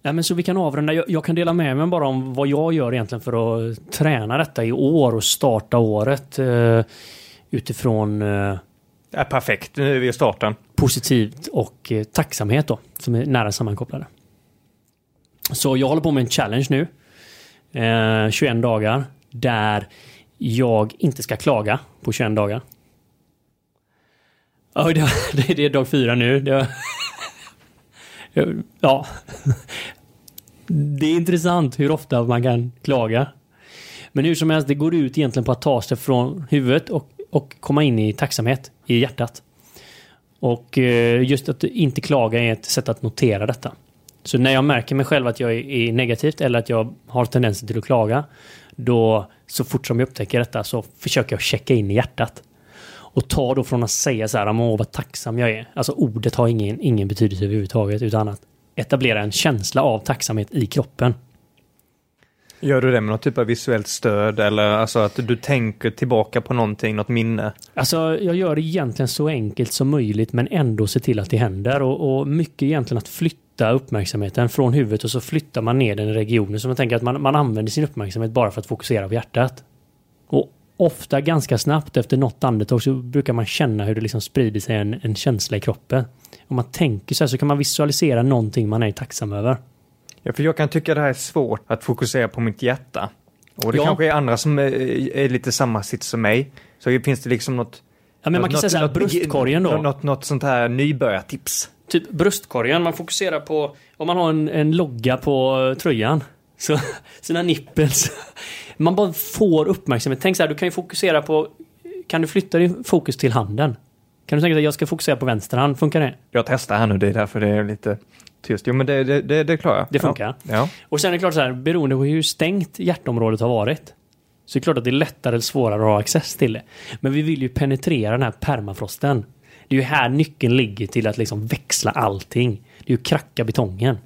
Ja, men så vi kan avrunda. Jag, jag kan dela med mig bara om vad jag gör egentligen för att träna detta i år och starta året eh, utifrån eh, Ja, perfekt, nu är vi i starten. positivt och eh, tacksamhet då, som är nära sammankopplade. Så jag håller på med en challenge nu. Eh, 21 dagar där jag inte ska klaga på 21 dagar. Det, det, det är dag fyra nu. Det, ja. Det är intressant hur ofta man kan klaga. Men hur som helst, det går ut egentligen på att ta sig från huvudet och, och komma in i tacksamhet i hjärtat. Och eh, just att inte klaga är ett sätt att notera detta. Så när jag märker mig själv att jag är- är negativt eller att jag har tendenser till att klaga, då så fort som jag upptäcker detta så försöker jag checka in i hjärtat. Och ta då från att säga så här, åh vad tacksam jag är. Alltså ordet har ingen, ingen betydelse överhuvudtaget utan att etablera en känsla av tacksamhet i kroppen. Gör du det med något typ av visuellt stöd eller alltså att du tänker tillbaka på någonting, något minne? Alltså, jag gör det egentligen så enkelt som möjligt men ändå se till att det händer och, och mycket egentligen att flytta uppmärksamheten från huvudet och så flyttar man ner den i regionen. Så man tänker att man, man använder sin uppmärksamhet bara för att fokusera på hjärtat. Och ofta ganska snabbt efter något andetag så brukar man känna hur det liksom sprider sig en, en känsla i kroppen. Om man tänker så här så kan man visualisera någonting man är tacksam över. Ja, för jag kan tycka det här är svårt att fokusera på mitt hjärta. Och det Ja. kanske är andra som är, är lite samma sitt som mig. Så finns det liksom något... Ja, men man något, kan säga så här, något- bröstkorgen då. Något, något sånt här nybörjartips. typ bröstkorgen. Man fokuserar på, om man har en, en logga på eh, tröjan. Så sina nippels. Man bara får uppmärksamhet. Tänk så här, du kan ju fokusera på, kan du flytta din fokus till handen? Kan du tänka dig att jag ska fokusera på vänster hand, funkar det? Jag testar här nu, det är därför det är lite tyst. Jo men det, det, det, det klarar jag. Det funkar. Ja. ja. Och sen är det klart så här, beroende på hur stängt hjärtområdet har varit. Så är det klart att det är lättare eller svårare att ha access till det. Men vi vill ju penetrera den här permafrosten. Det är ju här nyckeln ligger till att liksom växla allting. Det är ju kracka betongen.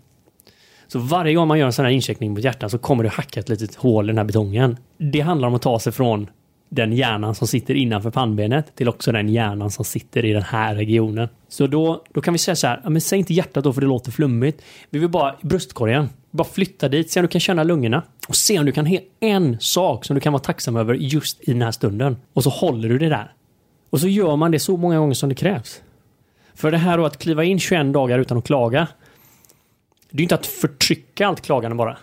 Så varje gång man gör en sån här incheckning mot hjärtat så kommer det hacka ett litet hål i den här betongen. Det handlar om att ta sig från den hjärnan som sitter innanför pannbenet till också den hjärnan som sitter i den här regionen. Så då, då kan vi säga så här, men säg inte hjärtat då för det låter flummigt. Vi vill bara bröstkorgen. Bara flytta dit, se om du kan känna lungorna. Och se om du kan ha en sak som du kan vara tacksam över just i den här stunden. Och så håller du det där. Och så gör man det så många gånger som det krävs. För det här då att kliva in 21 dagar utan att klaga. Det är ju inte att förtrycka allt klagande bara.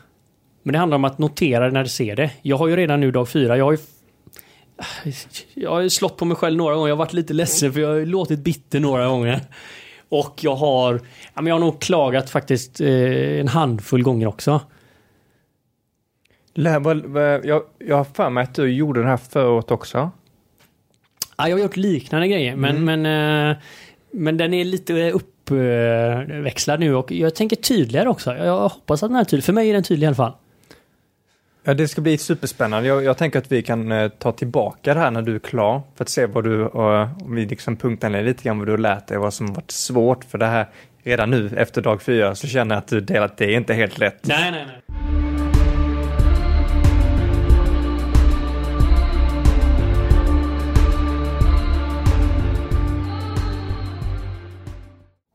Men det handlar om att notera det när du ser det. Jag har ju redan nu dag fyra, jag har ju jag har slått på mig själv några gånger. Jag har varit lite ledsen för jag har låtit bitter några gånger. Och jag har, ja, men jag har nog klagat faktiskt eh, en handfull gånger också. Jag, jag har för mig att du gjorde det här förut också. Ja, jag har gjort liknande grejer, men, mm. men, eh, men den är lite uppväxlad nu och jag tänker tydligare också. Jag hoppas att den är tydlig. För mig är den tydlig i alla fall. Ja, det ska bli superspännande. Jag, jag tänker att vi kan eh, ta tillbaka det här när du är klar för att se vad du, uh, om vi liksom punktar ner lite grann vad du har lärt dig, vad som varit svårt för det här. Redan nu efter dag fyra så känner jag att du delar att det är inte helt lätt. Nej, nej, nej.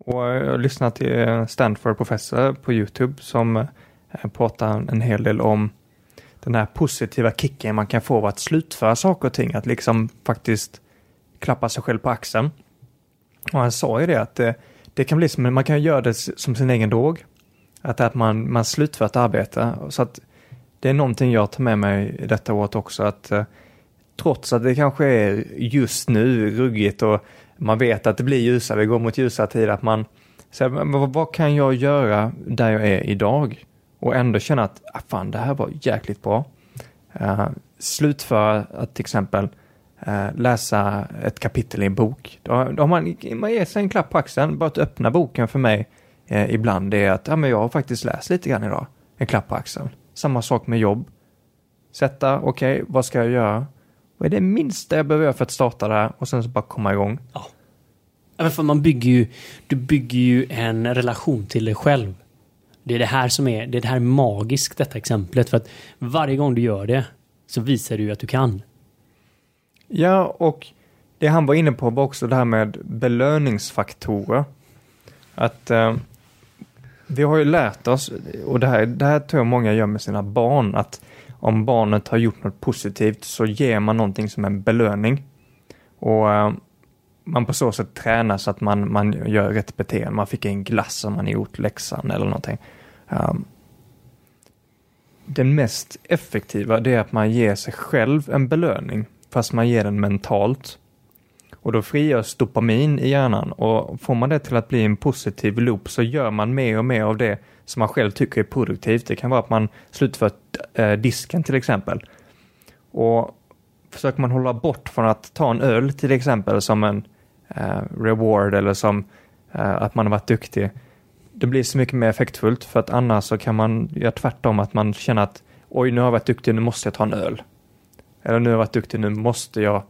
Och eh, jag har lyssnat till eh, Stanford professor på Youtube som eh, pratar en hel del om den här positiva kicken man kan få av att slutföra saker och ting, att liksom faktiskt klappa sig själv på axeln. Och han sa ju det att det, det kan bli som, man kan göra det som sin egen drog. Att, att man, man slutför ett arbete. Så att det är någonting jag tar med mig detta året också, att trots att det kanske är just nu ruggigt och man vet att det blir ljusare, vi går mot ljusare tider, att man säger, vad, kan jag göra där jag är idag? och ändå känna att ah, fan, det här var jäkligt bra. Uh, slutföra att till exempel uh, läsa ett kapitel i en bok. Då, då har man, man ger sig en klapp på axeln. Bara att öppna boken för mig uh, ibland det är att ja, men jag har faktiskt läst lite grann idag. En klapp på axeln. Samma sak med jobb. Sätta, okej, okay, vad ska jag göra? Vad är det minsta jag behöver göra för att starta det här och sen så bara komma igång? Ja. Ja, för man bygger ju, du bygger ju en relation till dig själv. Det är det här som är, det är det här magiskt detta exemplet. För att varje gång du gör det så visar du att du kan. Ja, och det han var inne på var också det här med belöningsfaktorer. Att eh, vi har ju lärt oss, och det här, det här tror jag många gör med sina barn, att om barnet har gjort något positivt så ger man någonting som en belöning. Och eh, man på så sätt tränar så att man, man gör rätt beteende. Man fick en glass om man gjort läxan eller någonting. Um, den mest effektiva det är att man ger sig själv en belöning, fast man ger den mentalt. Och då frigörs dopamin i hjärnan och får man det till att bli en positiv loop så gör man mer och mer av det som man själv tycker är produktivt. Det kan vara att man slutför eh, disken till exempel. Och försöker man hålla bort från att ta en öl till exempel som en eh, reward eller som eh, att man har varit duktig det blir så mycket mer effektfullt för att annars så kan man göra tvärtom att man känner att oj, nu har jag varit duktig, nu måste jag ta en öl. Eller nu har jag varit duktig, nu måste jag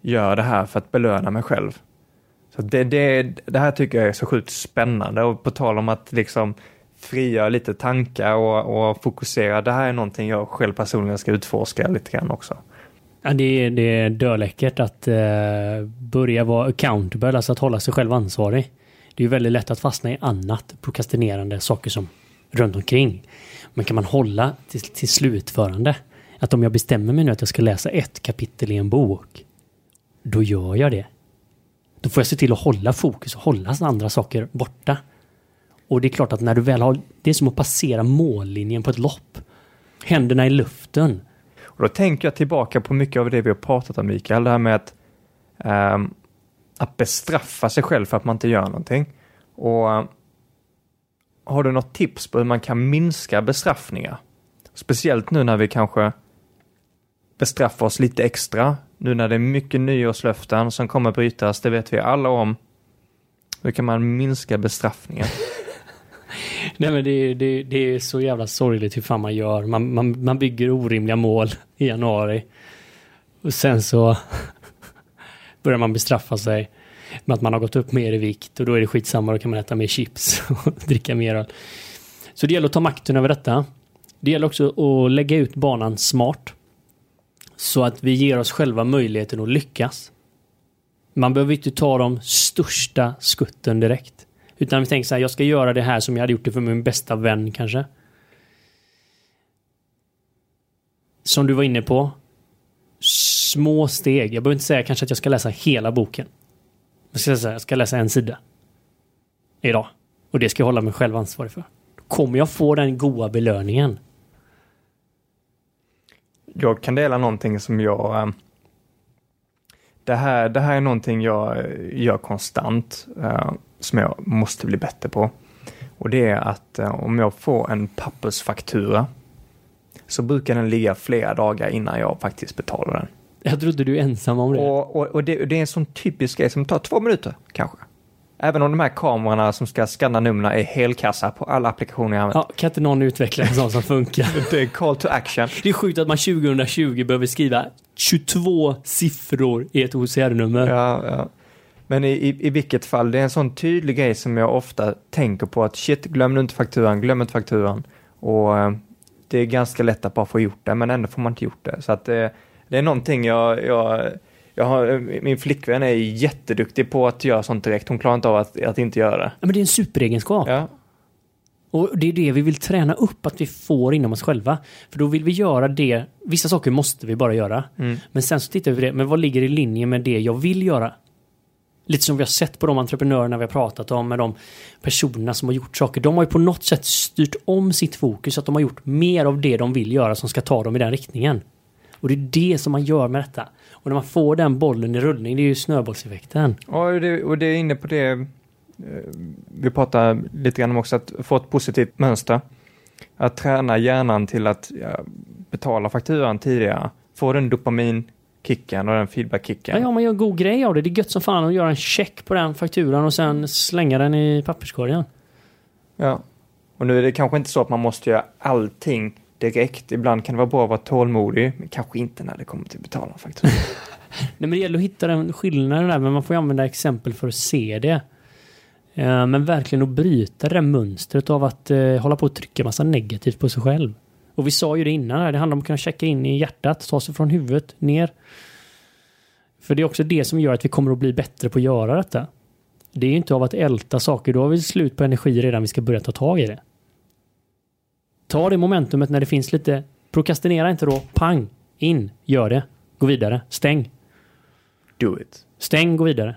gör det här för att belöna mig själv. Så det, det, det här tycker jag är så sjukt spännande och på tal om att liksom frigöra lite tankar och, och fokusera. Det här är någonting jag själv personligen ska utforska lite grann också. Ja, det, är, det är döläckert att eh, börja vara accountable, alltså att hålla sig själv ansvarig. Det är ju väldigt lätt att fastna i annat prokrastinerande saker som runt omkring. Men kan man hålla till, till slutförande? Att om jag bestämmer mig nu att jag ska läsa ett kapitel i en bok, då gör jag det. Då får jag se till att hålla fokus och hålla andra saker borta. Och det är klart att när du väl har... Det är som att passera mållinjen på ett lopp. Händerna i luften. Och då tänker jag tillbaka på mycket av det vi har pratat om, Mikael. Det här med att um, att bestraffa sig själv för att man inte gör någonting. Och um, har du något tips på hur man kan minska bestraffningar? Speciellt nu när vi kanske bestraffar oss lite extra. Nu när det är mycket nyårslöften som kommer brytas, det vet vi alla om. Hur kan man minska bestraffningen? Nej men det, det, det är så jävla sorgligt hur fan man gör. Man, man, man bygger orimliga mål i januari. Och sen så börjar man bestraffa sig med att man har gått upp mer i vikt och då är det skitsamma, då kan man äta mer chips och dricka mer öl. Så det gäller att ta makten över detta. Det gäller också att lägga ut banan smart. Så att vi ger oss själva möjligheten att lyckas. Man behöver inte ta de största skutten direkt. Utan vi tänker så här, jag ska göra det här som jag hade gjort det för min bästa vän kanske. Som du var inne på. Små steg. Jag behöver inte säga kanske att jag ska läsa hela boken. Jag ska, säga, jag ska läsa en sida. Idag. Och det ska jag hålla mig själv ansvarig för. Då kommer jag få den goda belöningen. Jag kan dela någonting som jag... eh, Det här, det här är någonting jag eh, gör konstant, eh, som jag måste bli bättre på. Och det är att om jag får en pappersfaktura så brukar den ligga flera dagar innan jag faktiskt betalar den. Jag trodde du är ensam om det. Och, och, och det, det är en sån typisk grej som tar två minuter kanske. Även om de här kamerorna som ska skanna numren är helkassa på alla applikationer jag använder. Ja, kan inte någon utveckla en sån som funkar? Det är call to action. Det är sjukt att man 2020 behöver skriva 22 siffror i ett OCR-nummer. Ja, ja. Men i, i, i vilket fall, det är en sån tydlig grej som jag ofta tänker på att shit, glöm inte fakturan, glöm inte fakturan. Och eh, det är ganska lätt att bara få gjort det, men ändå får man inte gjort det. Så att det, det är någonting jag, jag, jag har, min flickvän är jätteduktig på att göra sånt direkt. Hon klarar inte av att, att inte göra det. Ja, men det är en superegenskap. Ja, Och det är det vi vill träna upp att vi får inom oss själva. För då vill vi göra det. Vissa saker måste vi bara göra. Mm. Men sen så tittar vi på det. Men vad ligger i linje med det jag vill göra? Lite som vi har sett på de entreprenörerna vi har pratat om med de personerna som har gjort saker. De har ju på något sätt styrt om sitt fokus så att de har gjort mer av det de vill göra som ska ta dem i den riktningen. Och det är det som man gör med detta. Och när man får den bollen i rullning, det är ju snöbollseffekten. och det, och det är inne på det eh, vi pratar lite grann om också, att få ett positivt mönster. Att träna hjärnan till att ja, betala fakturan tidigare. Få den dopaminkicken och den feedbackkicken. Ja, ja, man gör en god grej av det. Det är gött som fan att göra en check på den fakturan och sen slänga den i papperskorgen. Ja. Och nu är det kanske inte så att man måste göra allting direkt. Ibland kan det vara bra att vara tålmodig, men kanske inte när det kommer till betala faktiskt. Nej, men det gäller att hitta den skillnaden där, men man får ju använda exempel för att se det. Eh, men verkligen att bryta det där mönstret av att eh, hålla på och trycka massa negativt på sig själv. Och vi sa ju det innan, det handlar om att kunna checka in i hjärtat, ta sig från huvudet ner. För det är också det som gör att vi kommer att bli bättre på att göra detta. Det är ju inte av att älta saker, då har vi slut på energi redan vi ska börja ta tag i det. Ta det momentumet när det finns lite, prokrastinera inte då, pang, in, gör det, gå vidare, stäng, Do it. stäng, gå vidare.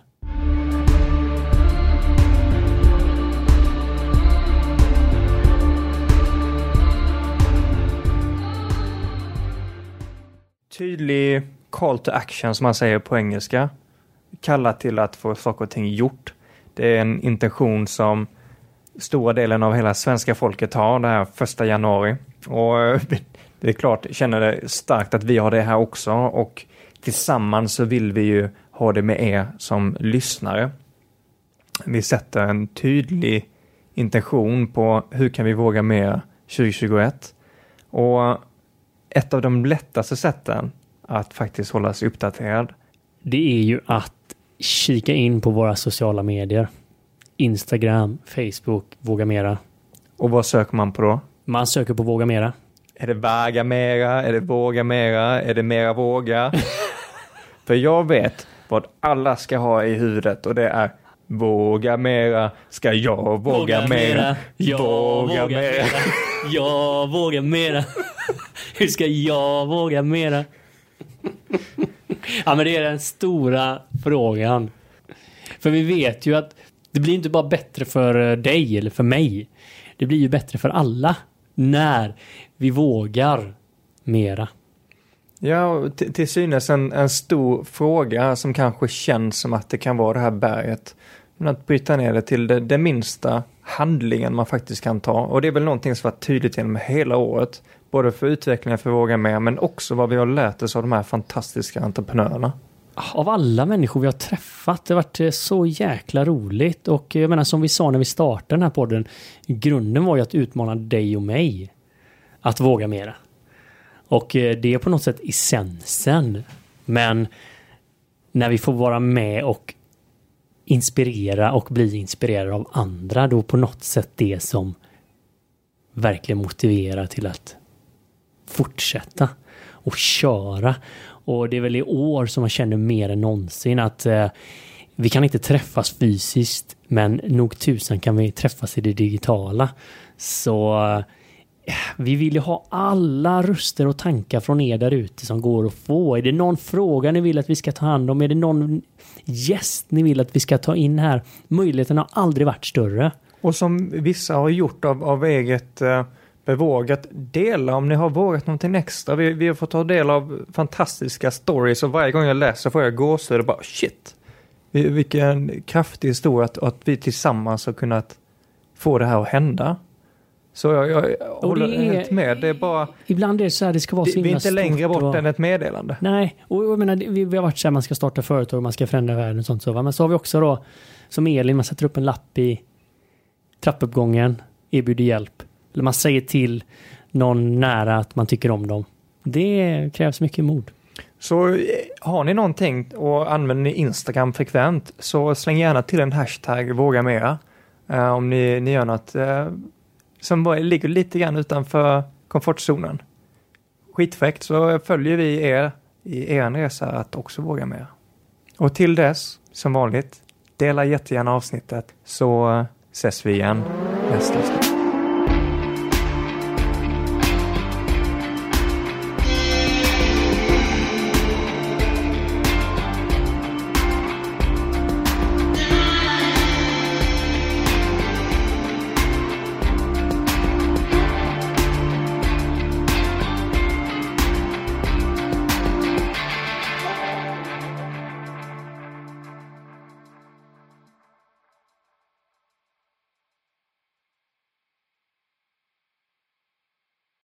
Tydlig call to action som man säger på engelska. Kalla till att få saker och ting gjort. Det är en intention som stora delen av hela svenska folket har det här första januari. Och eh, det är klart, känner det starkt att vi har det här också och tillsammans så vill vi ju ha det med er som lyssnare. Vi sätter en tydlig intention på hur kan vi våga mer 2021. Och ett av de lättaste sätten att faktiskt hålla sig uppdaterad Det är ju att kika in på våra sociala medier. Instagram, Facebook, Våga Mera. och vad söker man på då? Man söker på Våga Mera. Är det vaga mera? Är det våga mera? Är det mera våga? För jag vet vad alla ska ha i huvudet och det är våga mera, ska jag våga, mera, Jag våga vågar mera. mera. Jag vågar mera. Hur ska jag våga mera? Ja men det är den stora frågan. För vi vet ju att det blir inte bara bättre för eh, dig eller för mig. Det blir ju bättre för alla när vi vågar mera. Ja, till, till synes en, en stor fråga som kanske känns som att det kan vara det här berget. Men att bryta ner det till det, det minsta handlingen man faktiskt kan ta. Och det är väl någonting som varit tydligt genom hela året. Både för utvecklingen för Våga Mer, men också vad vi har lärt oss av de här fantastiska entreprenörerna. Av alla människor vi har träffat, det har varit eh, så jäkla roligt och eh, jag menar som vi sa när vi startade den här podden, grunden var ju att utmana dig och mig att våga mera. Och eh, det är på något sätt essensen. Men när vi får vara med och inspirera och bli inspirerade av andra, då på något sätt det som verkligen motiverar till att fortsätta och köra. Och det är väl i år som man känner mer än någonsin att eh, vi kan inte träffas fysiskt, men nog tusan kan vi träffas i det digitala. Så eh, vi vill ju ha alla röster och tankar från er där ute som går att få. Är det någon fråga ni vill att vi ska ta hand om? Är det någon gäst ni vill att vi ska ta in här? Möjligheten har aldrig varit större. Och som vissa har gjort av, av eget eh, bevågat dela om ni har vågat någonting extra. Vi, vi har fått ta del av fantastiska stories och varje gång jag läser får jag gåshud och bara shit. Vilken kraftig historia att, att vi tillsammans har kunnat få det här att hända. Så jag, jag håller är, helt med. Det är bara... Ibland är det så här, det ska vara så Vi är inte längre bort och, än ett meddelande. Nej, och jag menar, vi, vi har varit så här, man ska starta företag, man ska förändra världen och sånt så. Va? Men så har vi också då, som Elin, man sätter upp en lapp i trappuppgången, erbjuder hjälp. Eller man säger till någon nära att man tycker om dem. Det krävs mycket mod. Så eh, har ni någonting och använder ni Instagram frekvent så släng gärna till en hashtag våga mera. Uh, om ni, ni gör något uh, som bara ligger lite grann utanför komfortzonen. Skitfräckt så följer vi er i er resa att också våga mera. Och till dess, som vanligt, dela jättegärna avsnittet så ses vi igen nästa avsnitt.